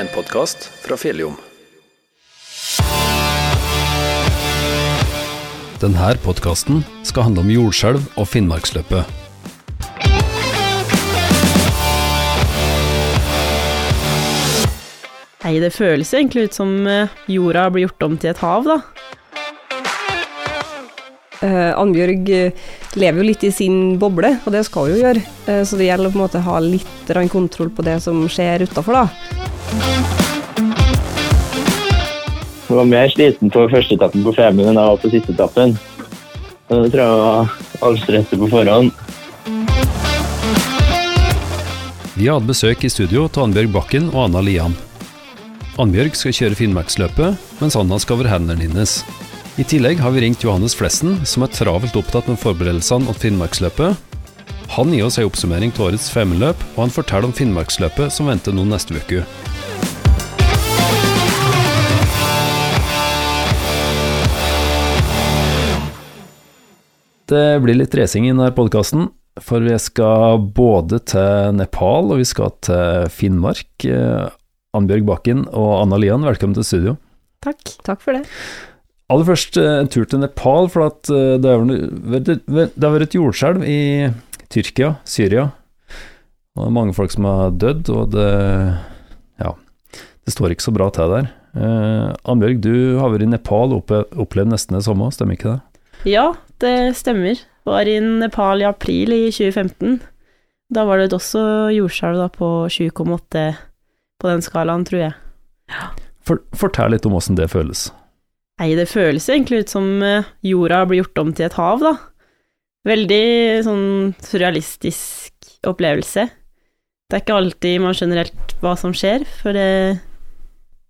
en podkast fra Fjelljom. Denne podkasten skal handle om jordskjelv og Finnmarksløpet. Nei, det føles egentlig ut som eh, jorda blir gjort om til et hav, da. Uh, Annbjørg eh, lever jo litt i sin boble, og det skal hun jo gjøre. Uh, så det gjelder å på en måte ha litt kontroll på det som skjer utafor, da. Jeg var mer sliten på første etappen på Femund enn jeg var på siste etappen. Og Det tror jeg var all stresset på forhånd. Vi har hatt besøk i studio av Annbjørg Bakken og Anna Lian. Annbjørg skal kjøre Finnmarksløpet, mens Anna skal være hendene hennes. I tillegg har vi ringt Johannes Flessen, som er travelt opptatt med forberedelsene til Finnmarksløpet. Han gir oss en oppsummering til årets femmeløp, og han forteller om Finnmarksløpet som venter nå neste uke. Det blir litt racing i denne podkasten, for vi skal både til Nepal og vi skal til Finnmark. Eh, Annbjørg Bakken og Anna Lian, velkommen til studio. Takk. Takk for det. Aller først eh, en tur til Nepal, for at eh, det har vært et jordskjelv i Tyrkia, Syria. Og det er mange folk som har dødd, og det Ja, det står ikke så bra til der. Eh, Annbjørg, du har vært i Nepal og opplevd nesten det samme, stemmer ikke det? Ja, det stemmer. Var i Nepal i april i 2015. Da var det også jordskjelv på 7,8 på den skalaen, tror jeg. For, fortell litt om åssen det føles. Nei, det føles egentlig ut som eh, jorda blir gjort om til et hav, da. Veldig sånn surrealistisk opplevelse. Det er ikke alltid man skjønner helt hva som skjer, for det,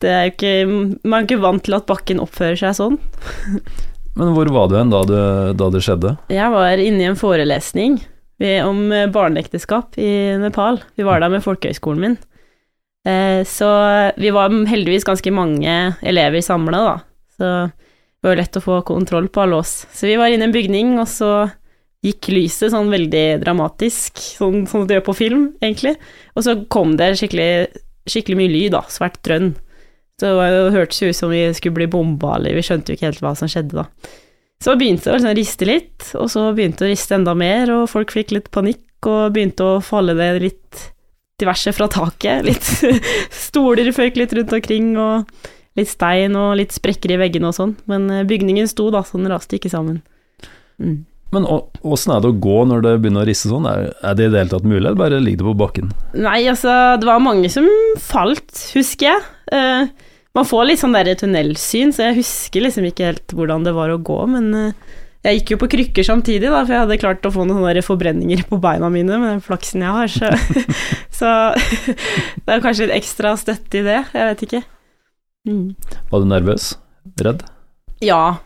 det er jo ikke Man er ikke vant til at bakken oppfører seg sånn. Men hvor var du hen da da det skjedde? Jeg var inne i en forelesning om eh, barneekteskap i Nepal. Vi var der med folkehøyskolen min. Eh, Så vi var heldigvis ganske mange elever samla, da. Så det var lett å få kontroll på alle oss. Så vi var inne i en bygning, og så gikk lyset sånn veldig dramatisk, sånn som det gjør på film, egentlig. Og så kom det skikkelig, skikkelig mye lyd, da. Svært drønn. Så det hørtes jo ut som vi skulle bli bomba, eller vi skjønte jo ikke helt hva som skjedde, da. Så begynte det å liksom riste litt, og så begynte det å riste enda mer, og folk fikk litt panikk og begynte å falle ned litt diverse fra taket. Litt stoler føyk litt rundt omkring, og litt stein og litt sprekker i veggene og sånn. Men eh, bygningen sto, da, så den raste ikke sammen. Mm. Men åssen er det å gå når det begynner å risse sånn? Er, er det i det hele tatt mulig, eller bare ligger det på bakken? Nei, altså, det var mange som falt, husker jeg. Man får litt sånn der tunnelsyn, så jeg husker liksom ikke helt hvordan det var å gå, men eh, jeg gikk jo på krykker samtidig, da, for jeg hadde klart å få noen forbrenninger på beina mine med den flaksen jeg har, så, så det er kanskje litt ekstra støtte i det, jeg vet ikke. Mm. Var du nervøs? Redd? Ja,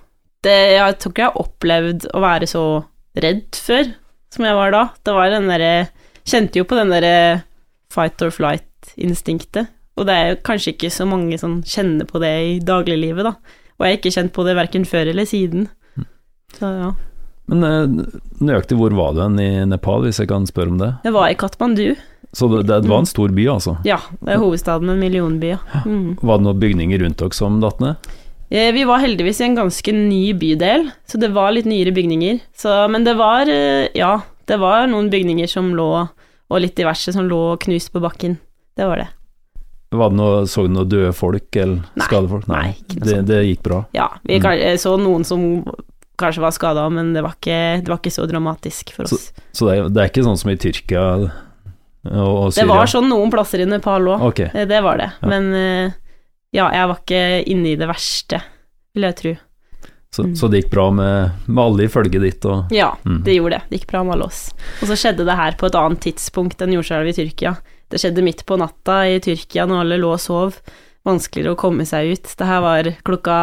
det, jeg tror ikke jeg har opplevd å være så redd før som jeg var da. Det var den derre Kjente jo på den derre fight or flight-instinktet. Og det er kanskje ikke så mange som kjenner på det i dagliglivet, da. Og jeg har ikke kjent på det verken før eller siden. Så ja. Men eh, nøyaktig hvor var du hen i Nepal, hvis jeg kan spørre om det? Jeg var i Katmandu. Så det, det var en stor by, altså? Ja, det er hovedstaden med en millionby, ja. Mm. Var det noen bygninger rundt dere som datt ned? Eh, Vi var heldigvis i en ganske ny bydel, så det var litt nyere bygninger. Så, men det var, eh, ja, det var noen bygninger som lå, og litt diverse som lå knust på bakken. Det var det. Var det noe, så du noen døde folk eller Nei, skadede folk? nei, ikke noe det, det gikk bra. Ja, vi eh, så noen som kanskje var skada, men det var, ikke, det var ikke så dramatisk for oss. Så det, er- det er ikke sånn som i Tyrkia og, og Det var sånn noen plasser i Nepal òg, okay. det var det. Ja. Men eh, ja, jeg var ikke inne i det verste, vil jeg tro. Så, Mm. så det gikk bra med, med alle i følget ditt og Ja, Mm. det gjorde det. Det gikk bra med alle oss. Og så skjedde det her på et annet tidspunkt enn jordskjelvet i Tyrkia. Det skjedde midt på natta i Tyrkia når alle lå og sov. Vanskeligere å komme seg ut. Det her var klokka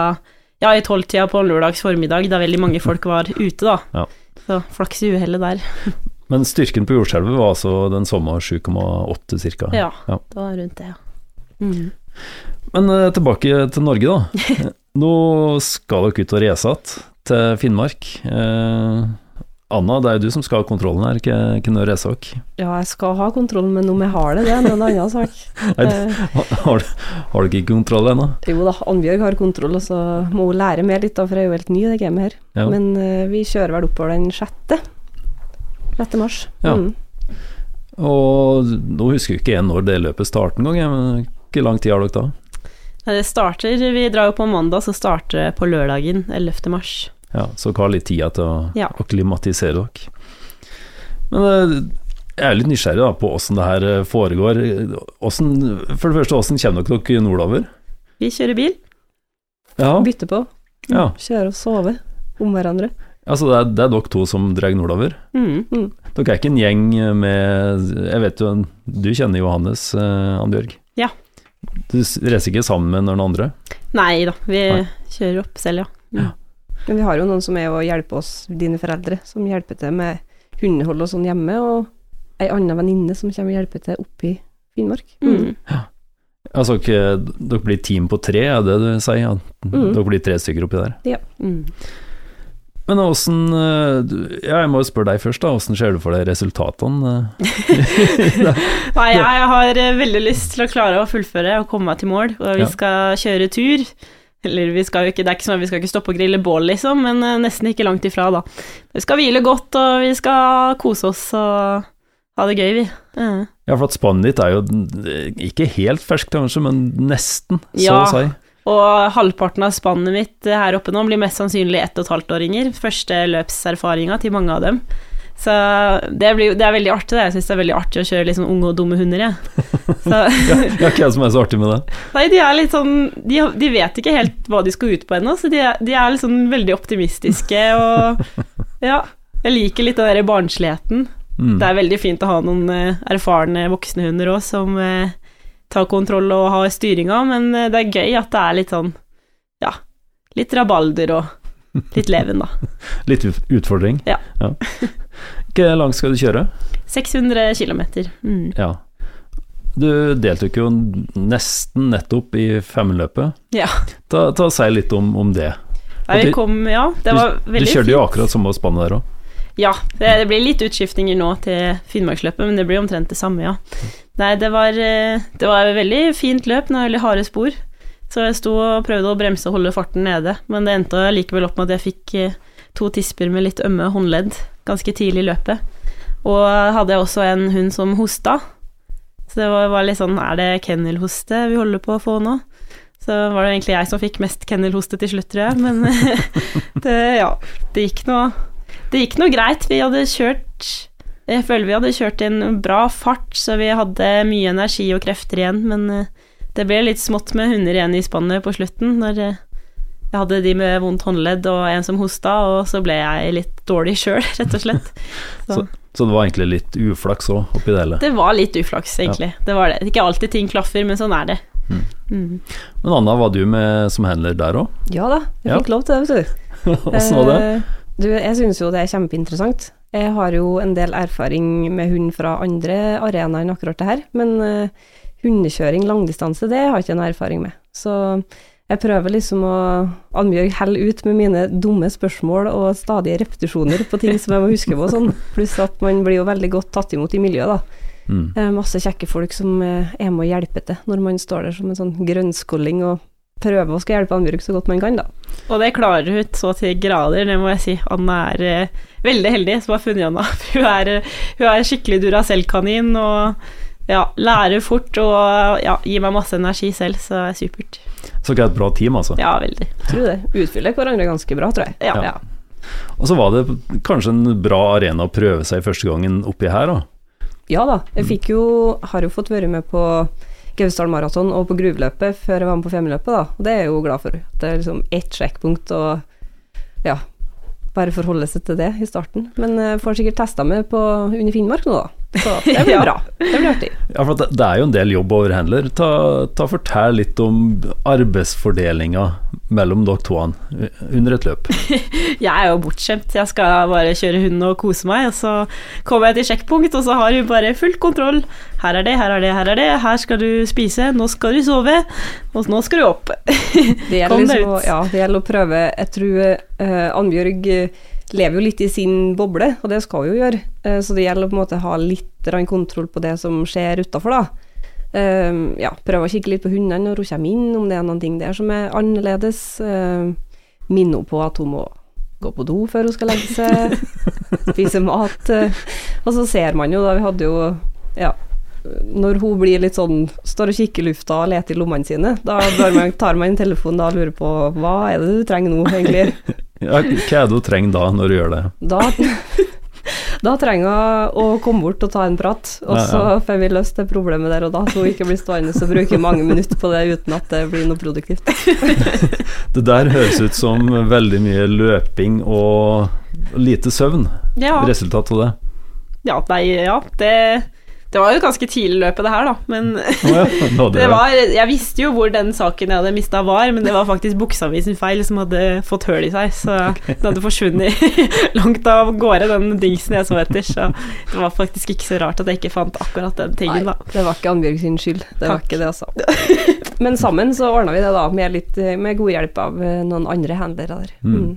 ja, i tolvtida på en lørdags formiddag, da veldig mange folk var ute, da. Ja. Så flaks i uhellet der. Men styrken på jordskjelvet var altså den samme 7,8 cirka? Ja, Ja. det var rundt det, ja. Mm. Men uh, tilbake til Norge, da. Nå skal dere ut og race igjen til Finnmark. Eh, Anna, det er jo du som skal ha kontrollen her, ikke, ikke noe Resåk. Ja, jeg skal ha kontrollen, men om jeg har det, det er en annen sak. Nei, Eh, Har, har du ikke kontroll ennå? jo da, Annbjørg har kontroll, og så må hun lære mer litt, da, for jeg er jo helt ny i det gamet her. Ja. Men uh, vi kjører vel oppover den sjette. 6. mars. Ja. Mm. Og nå husker jo ikke jeg når det løpet starter engang, jeg, men hvor lang tid har dere da? Nei, Det starter, Vi drar jo på mandag, så starter det på lørdagen 11. mars. Ja, så dere har litt tid til å Ja. akklimatisere dere. Men eh, jeg er litt nysgjerrig da, på åssen det her eh, foregår. Hvordan, for det første, åssen kommer dere dere nordover? Vi kjører bil. Ja, Bytter på. ja. Kjører og sover om hverandre. altså det er, det er dere to som drar nordover? Mm. Dere er ikke en gjeng med Jeg vet jo, du kjenner Johannes, eh, Annbjørg? Ja. Du reiser ikke sammen med noen andre? Nei da, vi Nei. kjører opp selv, ja. Men vi har jo noen som er å hjelpe oss, dine foreldre, som hjelper til med hundehold og sånn hjemme, og ei anna venninne som kommer og hjelper til oppe i Finnmark. Mm. Altså, ikke, dere blir team på tre, er det du sier? Ja. Mm. Dere blir tre stykker oppi der. Mm. Men åssen eh, Ja, jeg må jo spørre deg først, da. Åssen ser du for deg resultatene? eh? Nei, jeg har eh, veldig lyst til å klare å fullføre og komme meg til mål, og vi Ja. skal kjøre tur. Eller vi skal jo ikke, det er ikke sånn at vi skal ikke stoppe å grille bål, liksom, men eh, nesten ikke langt ifra, da. Vi skal hvile godt, og vi skal kose oss og ha det gøy, vi. Ja. Ja, for at spannet ditt er jo eh, ikke helt ferskt, kanskje, men nesten, så Ja. å si. Og halvparten av spannet mitt eh, her oppe nå blir mest sannsynlig ett og et halvt åringer. Første løpserfaringa til mange av dem. Så det, blir, det er veldig artig, det. Jeg syns det er veldig artig å kjøre litt sånn unge og dumme hunder, jeg. Ja, ja, hva er det som er så artig med det? nei, de er litt sånn de, de vet ikke helt hva de skal ut på ennå, så de, de er litt sånn veldig optimistiske og Ja. Jeg liker litt den derre barnsligheten. Mm. Det er veldig fint å ha noen eh, erfarne voksne hunder òg som eh, tar kontroll og har styringa, men eh, det er gøy at det er litt sånn ja, litt rabalder og litt leven, da. Litt utfordring? Ja. Hvor langt skal du kjøre? 600 km. Mm. Ja. Du deltok jo nesten nettopp i femmeløpet. Ja. Ta, ta Si litt om, om det. Du- kom, ja, det var Du kjørte jo fint. akkurat samme spannet der òg. Ja, det, det blir litt utskiftinger nå til Finnmarksløpet, men det blir omtrent det samme, ja. Nei, det var, eh, det var et veldig fint løp noen veldig harde spor, så jeg sto og prøvde å bremse og holde farten nede, men det endte likevel opp med at jeg fikk eh, to tisper med litt ømme håndledd ganske tidlig i løpet. Og hadde jeg også en hund som hosta, så det var, litt sånn Er det kennelhoste vi holder på å få nå? Så var det egentlig jeg som fikk mest kennelhoste til slutt, tror jeg, men det, ja, det gikk noe det gikk nå greit. Vi hadde kjørt Jeg føler vi hadde kjørt i en bra fart, så vi hadde mye energi og krefter igjen, men eh, det ble litt smått med hunder igjen i spannet på slutten, når eh, jeg hadde de med vondt håndledd og en som hosta, og så ble jeg litt dårlig sjøl, rett og slett. Så. Så det var egentlig litt uflaks òg, oppi det hele. Det var litt uflaks, egentlig. Det var det. Ikke alltid ting klaffer, men sånn er det. Mm. Mm. Men Anna, var du med som handler der òg? Ja da, jeg Ja. fikk lov til det, vet du. Åssen var det? Eh, Du, jeg syns jo det er kjempeinteressant. Jeg har jo en del erfaring med hund fra andre arenaer enn akkurat det her, men eh, hundekjøring langdistanse, det har jeg ikke noe erfaring med. Så jeg prøver liksom å Annbjørg helle ut med mine dumme spørsmål og stadige repetisjoner på ting som jeg må huske på og sånn, pluss at man blir jo veldig godt tatt imot i miljøet, da. Mm. Eh, Masse kjekke folk som eh, er med og hjelpe til når man står der som en sånn grønnskolling og prøver å skal hjelpe Annbjørg så godt man kan, da. Og det klarer hun så til grader, det må jeg si. Anne er eh, veldig heldig som har funnet henne. Hun er, hun er skikkelig Duracell-kanin og ja, lærer fort og ja, gir meg masse energi selv, så det er supert. Så ikke et bra team, altså. Ja, veldig. Tror det. Utfyller hverandre ganske bra, tror jeg. Ja. Ja. Og så var det kanskje en bra arena å prøve seg første gangen oppi her, da. Ja da, jeg fikk jo, har jo fått være med på Gausdal Maraton og på gruveløpet før jeg var med på femmeløpet, da. Og det er jeg jo glad for. Det er liksom ett sjekkpunkt og ja, bare forholde seg til det i starten. Men jeg får sikkert testa meg på under Finnmark nå, da. Så det blir Ja. bra. Det blir artig. Ja, for det, det er jo en del jobb over handler. Ta, ta Fortell litt om arbeidsfordelinga mellom dere to under et løp. Jeg er jo bortskjemt. Jeg skal bare kjøre hund og kose meg, og så kommer jeg til sjekkpunkt, og så har hun bare full kontroll. Her er det, her er det, her er det. Her skal du spise, nå skal du sove, og nå skal du opp. Det gjelder, Kom deg liksom, å- ut. ja, det gjelder å prøve Jeg tror uh, Annbjørg eh, lever jo litt i sin boble, og det skal vi jo gjøre. Eh, så det gjelder å på en måte ha litt kontroll på det som skjer utafor, da. Eh, ja, prøve å kikke litt på hundene når hun kommer inn, om det er noen ting der som er annerledes. Eh, minne henne på at hun må gå på do før hun skal legge seg, spise mat. Og så ser man jo da, vi hadde jo ja, når hun blir litt sånn står og kikker i lufta og leter i lommene sine, da man, tar man en telefon da og lurer på hva er det du trenger nå, egentlig. Ja, hva er det du trenger da, når du gjør det? Da, da trenger hun å komme bort og ta en prat, og Ja, så ja. får vi løst det problemet der og da, så hun ikke blir stående og bruke mange minutter på det uten at det blir noe produktivt. Det der høres ut som veldig mye løping og lite søvn. Ja, Resultat av det. ja, nei, ja det, det var jo et ganske tidlig løp, det her, da. Men Å ja, var, jeg visste jo hvor den saken jeg hadde mista var, men det var faktisk buksa mi sin feil som hadde fått høl i seg. Så den hadde forsvunnet langt av gårde, den dingsen jeg så etter. Så det var faktisk ikke så rart at jeg ikke fant akkurat den tingen, da. Nei, det var ikke Annbjørg sin skyld, det var ikke det, altså. Men sammen så ordna vi det da, med, litt, med god hjelp av eh, noen andre handlere der. Mm.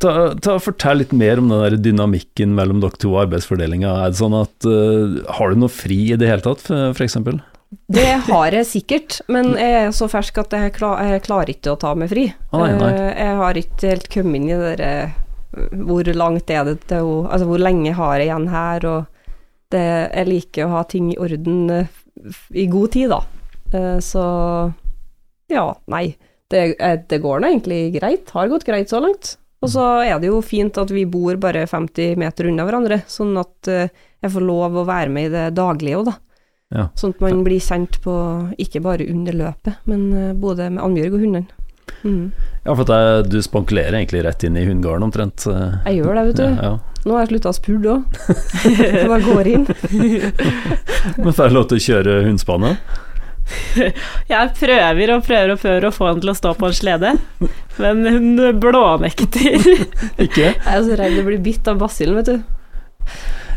Ta, ta Fortell litt mer om den der dynamikken mellom dere to og arbeidsfordelinga. Er det sånn at eh, Har du noe fri i det hele tatt, eksempel? Det har jeg sikkert, men jeg er så fersk at jeg, klar, jeg klarer ikke å ta meg fri. Nei, nei. Eh, Jeg har ikke helt kommet inn i det der eh, Hvor langt er det til å Altså, hvor lenge har jeg igjen her, og det, jeg liker å ha ting i orden i god tid, da. Så ja, nei. Det, det går nå egentlig greit. Har gått greit så langt. Og så er det jo fint at vi bor bare 50 meter unna hverandre, sånn at eh, jeg får lov å være med i det daglige òg, da. Ja. Sånn at man blir kjent på ikke bare under løpet, men eh, både med Annbjørg og hundene. Mm. Ja, for at du spankulerer egentlig rett inn i hundegarden omtrent. eh. Jeg gjør det, vet du. Ja, Nå har jeg slutta å spurte òg. Bare går inn. Men får jeg lov til å kjøre hundspannet? Jeg prøver og prøver og prøver å få han til å stå på en slede, men hun blånekter. Ikke? Jeg er så redd du blir bitt av basillen, vet du.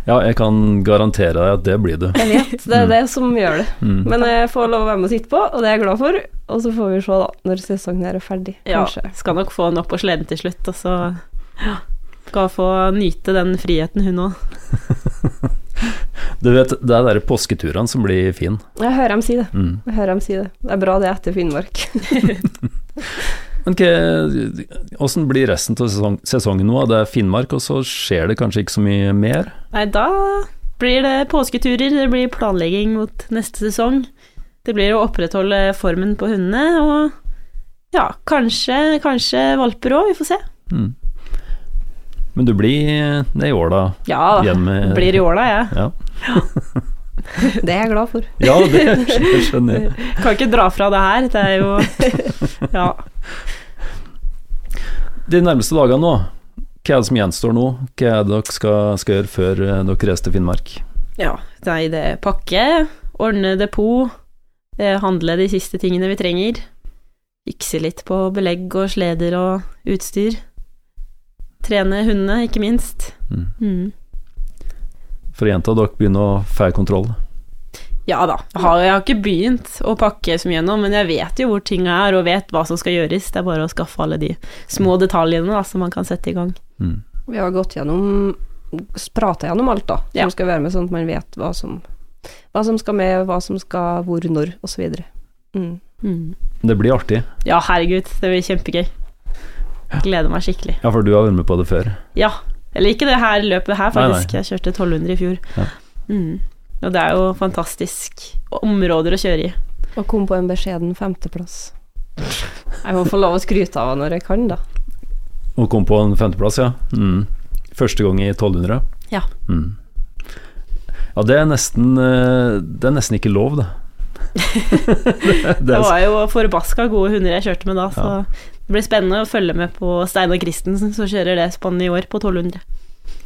Ja, jeg kan garantere deg at det blir du. Jeg vet, det er det som gjør det. Mm. Men jeg får lov å være med og sitte på, og det er jeg glad for. Og så får vi se, da, når sesongen er ferdig, Ja, kanskje. skal nok få henne opp på sleden til slutt, og så ja, skal få nyte den friheten, hun òg. Du vet, det er de påsketurene som blir fin. Jeg hører dem si det. Mm. Jeg hører dem si det. Det er bra det etter Finnmark. Men hvordan blir resten av sesong, sesongen nå? Det er Finnmark, og så skjer det kanskje ikke så mye mer? Nei, da blir det påsketurer, det blir planlegging mot neste sesong. Det blir å opprettholde formen på hundene, og ja, kanskje, kanskje valper òg, vi får se. Mm. Men du blir det i åla? Ja Igjen med blir i åla, jeg. Ja, Det er jeg glad for. ja det skjønner jeg. Kan ikke dra fra det her, det er jo Ja. De nærmeste dagene nå, hva er det som gjenstår nå? Hva er det dere skal, skal gjøre før eh, dere reiser til Finnmark? Ja, nei, det er pakke, ordne depot, eh, handle de siste tingene vi trenger, fikse litt på belegg og sleder og utstyr. Trene hundene, ikke minst. Mm. Mm. For å gjenta, dere begynner å få kontroll. Ja da, jeg har, jeg har ikke begynt å pakke så mye ennå, men jeg vet jo hvor ting er, og vet hva som skal gjøres. Det er bare å skaffe alle de små detaljene da, som man kan sette i gang. Mm. Vi har gått gjennom Prata gjennom alt, da. Som Ja. skal være med, sånn at man vet hva som, hva som skal med, hva som skal hvor, når, osv. Mm. Mm. Det blir artig. Ja, herregud, det blir kjempegøy. Gleder meg skikkelig. Ja, for du har vært med på det før. Ja. Eller ikke det her løpet her, Nei, nei. faktisk. Jeg kjørte 1200 i fjor. Ja. Mm. Og det er jo fantastisk områder å kjøre i. Og kom på en beskjeden femteplass. Jeg må få lov å skryte av henne når jeg kan, da. Og kom på en femteplass, ja. Mm. Første gang i 1200. Ja. Mm. Ja, det er nesten eh, Det er nesten ikke lov, det. Det, var jo forbaska gode hunder jeg kjørte med da, så det blir spennende å følge med på Steinar Christensen som kjører det spannet i år på 1200.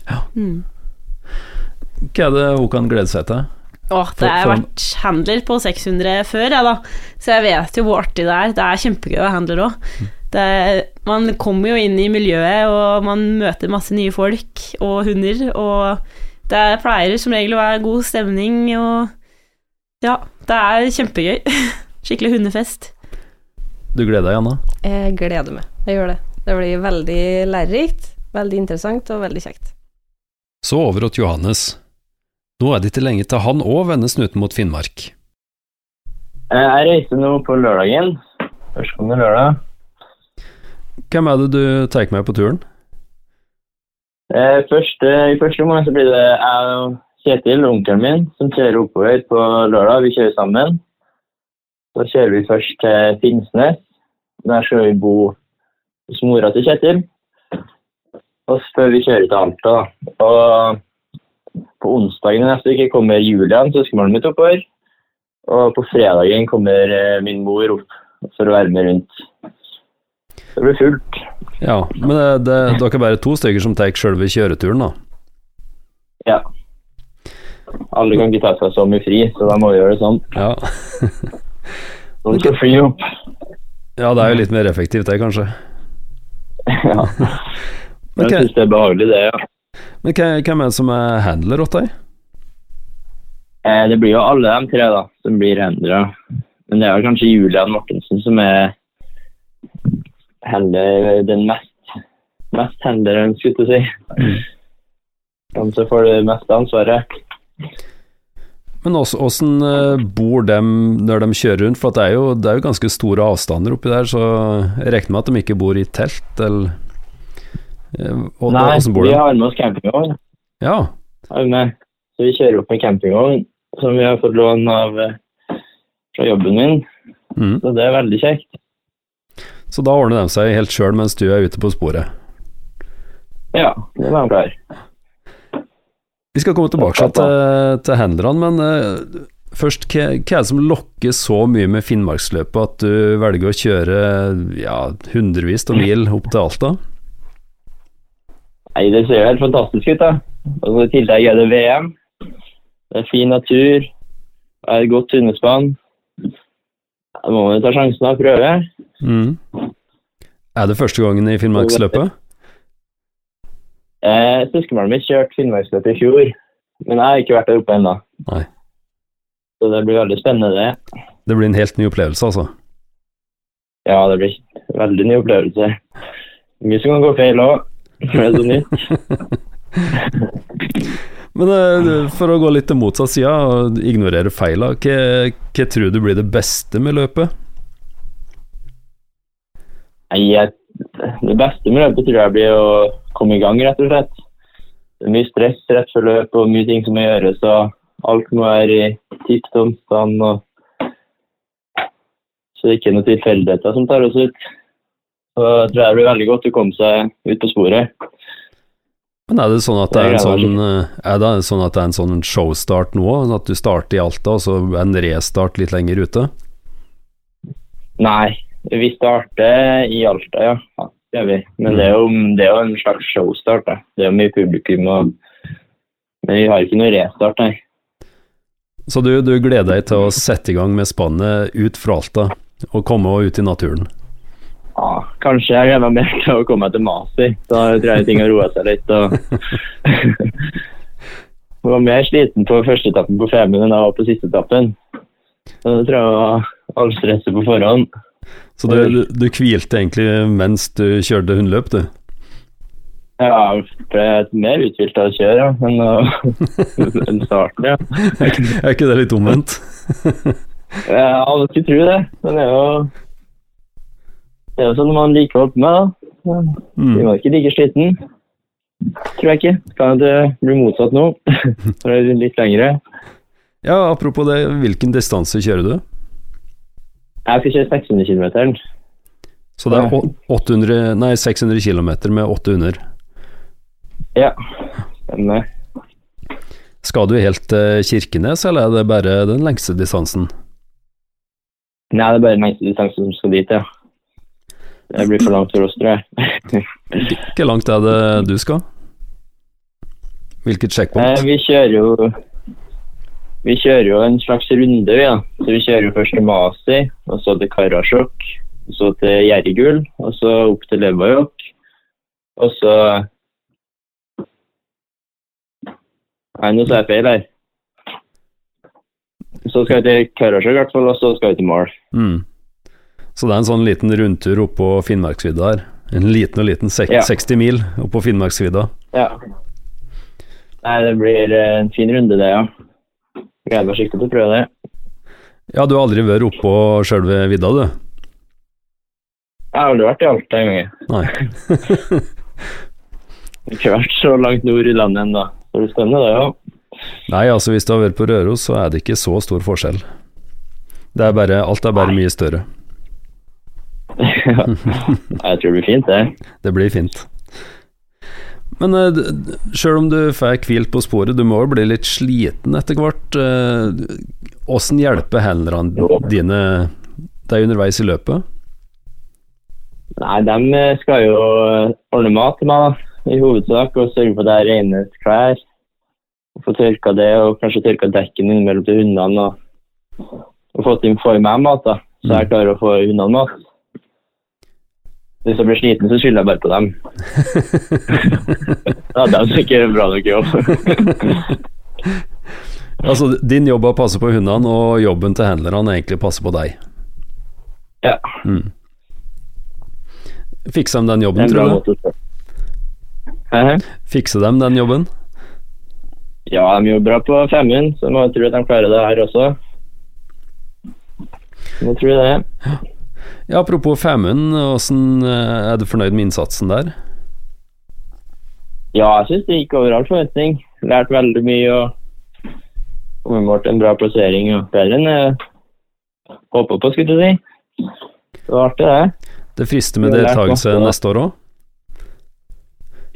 Ja. Mm. hva er det hun kan glede seg til? Åh, det har vært handler på 600 før, jeg, da. Så jeg vet jo hvor artig det er. Det er kjempegøy å være handler òg. Man kommer jo inn i miljøet, og man møter masse nye folk og hunder, og det pleier som regel å være god stemning, og ja, det er kjempegøy. Skikkelig hundefest. Du gleder deg, Anna? Jeg gleder meg. Jeg gjør det. Det blir veldig lærerikt, veldig interessant og veldig kjekt. Så over til Johannes. Nå er det ikke lenge til han òg vender snuten mot Finnmark. Eh, Jeg reiser nå på lørdagen. Førstkommende lørdag. Hvem er det du tar med på turen? Eh, Første, I første omgang så blir det jeg Kjetil, onkelen min, som kjører oppover på lørdag. Vi kjører sammen. Så kjører vi først til Finnsnes. Der skal vi bo hos mora til Kjetil. Og så før vi kjører til Alta. Og på onsdagen neste uke kommer Julian, søskenbarnet mitt, oppover. Og på fredagen kommer eh, min mor opp for å være med rundt. Det blir fullt. Ja, men det, det, dere er bare to stykker som tar selve kjøreturen, da. Ja. Alle kan ikke ta seg så mye fri, så da må vi gjøre det sånn. Ja. Så vi skal fly opp. ja, det er jo litt mer effektivt, det, kanskje. ja. Men, Jeg syns det er behagelig, det, ja. men hvem er det som er handler åt deg? Eh, Det blir jo alle de tre da, som blir handlere. Men det er vel kanskje Julian Mortensen som er handler, den mest, mest handleren, skulle jeg si. Han som får det meste ansvaret. Men åssen eh, bor dem når de kjører rundt? For det, er jo, det er jo ganske store avstander oppi der, så jeg regner med at de ikke bor i telt, eller eh, og- Nei, vi har med oss campingvogn. Ja. Så vi kjører opp med campingvogn som vi har fått lån av eh, fra jobben min. Mm. Så det er veldig kjekt. Så da ordner de seg helt sjøl mens du er ute på sporet. Ja, det var de klar. Vi skal komme tilbake til, til handlerne, men eh, først, hva, hva er det som lokker så mye med Finnmarksløpet at du velger å kjøre ja, hundrevis av mil opp til Alta? Nei, det ser helt fantastisk ut, da. Og I tillegg er det VM. Det er fin natur. Det er et godt hundespann. Da må man ta sjansen og prøve. Mm. Er det første gangen i Finnmarksløpet? Eh, Søskenbarnet mitt kjørte Finnmarksløpet i fjor, men jeg har ikke vært der oppe ennå. Så det blir veldig spennende, det. Det blir en helt ny opplevelse, altså. Ja, det blir en veldig ny opplevelse. Mye som kan gå feil òg. Det er så nytt. Men eh, for å gå litt til motsatt side og ignorere feila, hva, hva tror du blir det beste med løpet? Jeg, det beste med løpet tror jeg blir å komme i gang, rett og slett. Det er mye stress rett før løp og mye ting som må gjøres. og Alt må være i tipp topp stand. og- Så det er ikke er noen tilfeldigheter som tar oss ut. Så jeg tror jeg det blir veldig godt å komme seg ut på sporet. Men er det sånn at det er en er sånn, eh, er det sånn det er en sånn showstart nå? At du starter i Alta, og så en restart litt lenger ute? Nei, vi starter i Alta, ja. ja det gjør vi. Men det er, jo, det er jo en slags showstart. Da. Det er jo mye publikum. og Men vi har ikke noe restart, nei. Så du, du gleder deg til å sette i gang med spannet ut fra Alta, og komme ut i naturen? Ja, kanskje jeg gleder meg mer til å komme meg til Masi. Da tror jeg ting har roa seg litt. Og jeg var mer sliten på første etappen på Femund enn jeg var på siste etappen. Så det tror jeg var all stresset på forhånd. Så du, du, hvilte egentlig mens du kjørte hundeløp, du? Ja, ble mer uthvilt av å kjøre ja, enn å- enn starten, ja. Er ikke- det litt omvendt? Ja, Alle skulle tro det, men det er jo Det er jo sånn man liker å holde på med, da. Vi Mm. var ikke like sliten. Tror jeg ikke. Kan det bli motsatt nå? For det er litt lengre. Ja, apropos det, hvilken distanse kjører du? Jeg skal kjøre 600 km. Så det er 800, nei, 600 km med 800. Ja. Men eh, Skal du helt til Kirkenes, eller er det bare den lengste distansen? nei, det er bare den lengste distansen som skal dit, ja. Det blir for langt for oss, tror jeg. Hvor langt er det du skal? Hvilket sjekkpunkt? checkpoint? vi kjører jo Vi kjører jo en slags runde, vi, da. Så vi kjører jo først til Masi, og så til Karasjok, og så til Gjerrigul, og så opp til Levajok. Og så Nei, nå sa jeg feil her. Så skal vi til Karasjok i hvert fall, og så skal vi til Mal. Mm. Så det er en sånn liten rundtur oppå Finnmarksvidda her. En liten og liten Ja. 60 mil oppå Finnmarksvidda. Ja. Nei, det blir eh, en fin runde, det, ja. Gleder meg skikkelig til å prøve det. Ja, du har aldri vært oppå sjølve vidda, du? Jeg har aldri vært i Alta engang. Nei. Ikke vært så langt nord i landet ennå. Det blir spennende, det, ja. Nei, altså hvis du har vært på Røros, så er det ikke så stor forskjell. Det er bare, alt er bare mye større. Jeg tror det blir fint, det. Det blir fint. Men eh, d- sjøl om du får hvilt på sporet, du må jo bli litt sliten etter hvert. Åssen uh, hjelper hendene dine deg underveis i løpet? Nei, de eh, skal jo ordne mat til meg, da, i hovedsak, og sørge for at jeg har rene klær. Og Få tørka det, og kanskje tørka dekken innimellom til hundene. Og, og få, til, få i meg mat, da, så jeg klarer å få hundene mat. Hvis jeg blir sliten, så skylder jeg bare på dem. ja, de som ikke gjør en bra nok jobb. Altså, din jobb er å passe på hundene, og jobben til handlerne er egentlig å passe på deg. ja, Mm. Fikser de den jobben, en tror du? Fikser de den jobben? Ja, de jobber bra på femhund, så må jeg tro at de klarer det her også. Må tro det. Ja, apropos Femund, hvordan eh, er du fornøyd med innsatsen der? Ja, jeg syns det gikk over all forventning. Lært veldig mye og kommet til en bra plassering. og Bedre enn jeg håpa på, skulle du si. Det var artig, det. Det frister med deltakelse neste år òg?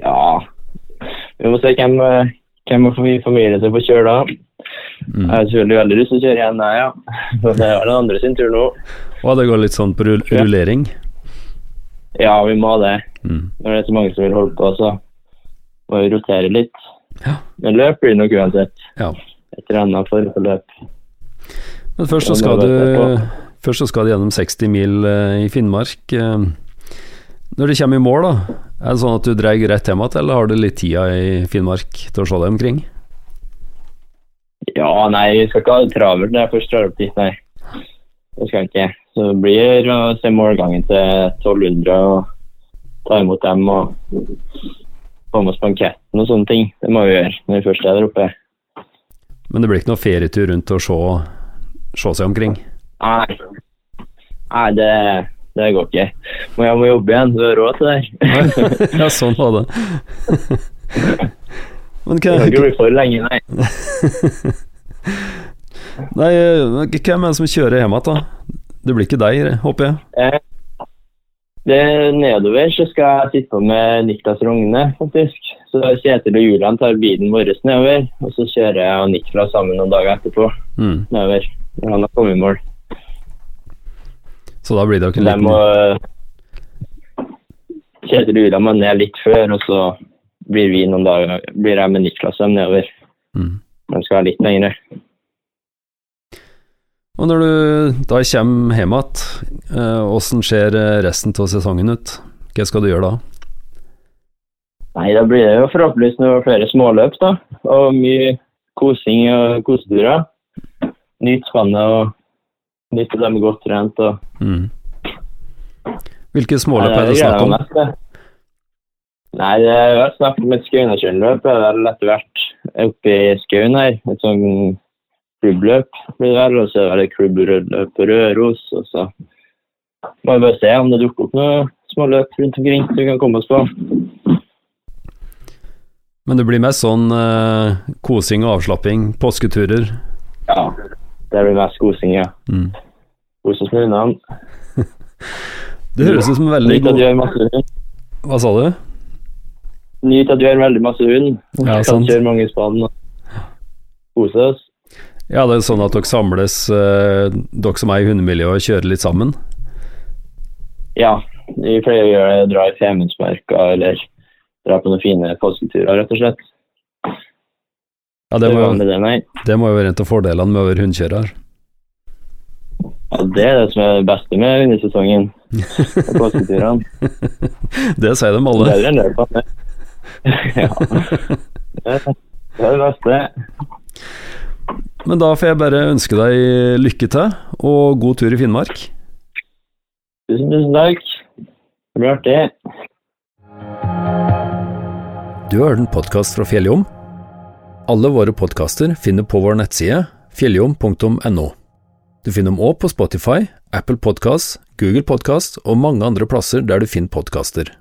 Ja. Vi må se hvem, vi hvem fami- familien som får kjøre da. Mm. Jeg selvfølgelig veldig lyst til å kjøre igjen, jeg, ja. Så det er den andre sin tur nå. Og det går litt sånn på rull rullering? Ja, vi må det. Mm. Når det er så mange som vil holde på, så må vi rotere litt. Ja. Men løp blir nok uansett. Ja. Et eller annet form for løp. Men først så skal du Først så skal du gjennom 60 mil eh, i Finnmark. Eh, Når du kommer i mål, da, er det sånn at du drar rett hjem igjen, eller har du litt tida i Finnmark til å se deg omkring? Ja, nei, vi skal ikke ha det travelt når jeg først drar opp dit, nei. Det skal jeg ikke. Så det blir å se målgangen til 1200 og ta imot dem og få med oss banketten og sånne ting. Det må vi gjøre når vi først er der oppe. Men det blir ikke noe ferietur rundt og se, se seg omkring? Nei, nei det, det går ikke. Men jeg må jobbe igjen, du har råd til det. her. ja, sånn var det. Men Det hva, bli for lenge, nei. nei, eh, hvem er det som kjører hjem igjen, da? Det blir ikke deg, håper jeg? Eh, Det er nedover så skal jeg sitte på med Niklas Rogne, faktisk. Så Kjetil og Julian tar bilen vår nedover, og så kjører jeg og Niklas sammen noen dager etterpå Mm. nedover. Han har kommet i mål. Så da blir det jo ikke noe. en må Kjetil og Julian må ned litt før, og så blir vi noen dager blir jeg med Niklas dem nedover. mm. De skal være litt lengre. Og når du da kommer hjem igjen, åssen hvordan ser eh, resten av sesongen ut? Hva skal du gjøre da? Nei, da blir det jo forhåpentligvis noen flere småløp, da. Og mye kosing og koseturer. Nytt spannet og nyte dem godt trent. og Mm. Hvilke småløp er det snakk om? Nei, det er vel snakk om et Skaunakjønløp. Det er vel etter hvert oppe i skauen her. Et sånn klubbløp blir det vel. Og så er det et klubbløp på Røros. Og så må vi bare se om det dukker opp noen småløp rundt omkring som vi kan komme oss på. Men det blir mest sånn uh, kosing og avslapping, påsketurer. Ja, det blir mest kosing, ja. Mm. Kose oss med hundene. Det høres ut som en veldig god. Hva sa du? Nyt at du gjør veldig masse hund. Ja, kan kjøre mange spann og kose oss. Ja, det er sånn at dere samles, eh, dere som er i hundemiljøet, kjører litt sammen? Ja, vi pleier å gjøre dra i Femundsmarka eller dra på noen fine påsketurer, rett og slett. Ja, det må, det, det må jo være en av fordelene med å være hundekjører. Ja, det er det som er det beste med hundesesongen. Påsketurene. Det sier de alle. Det. er det. Ja. Det er det beste. Men da får jeg bare ønske deg lykke til, og god tur i Finnmark. Tusen, tusen takk. Det blir artig. Du har hørt en podkast fra Fjelljom. Alle våre podkaster finner på vår nettside fjelljom.no. Du finner dem òg på Spotify, Apple Podkast, Google Podkast og mange andre plasser der du finner podkaster.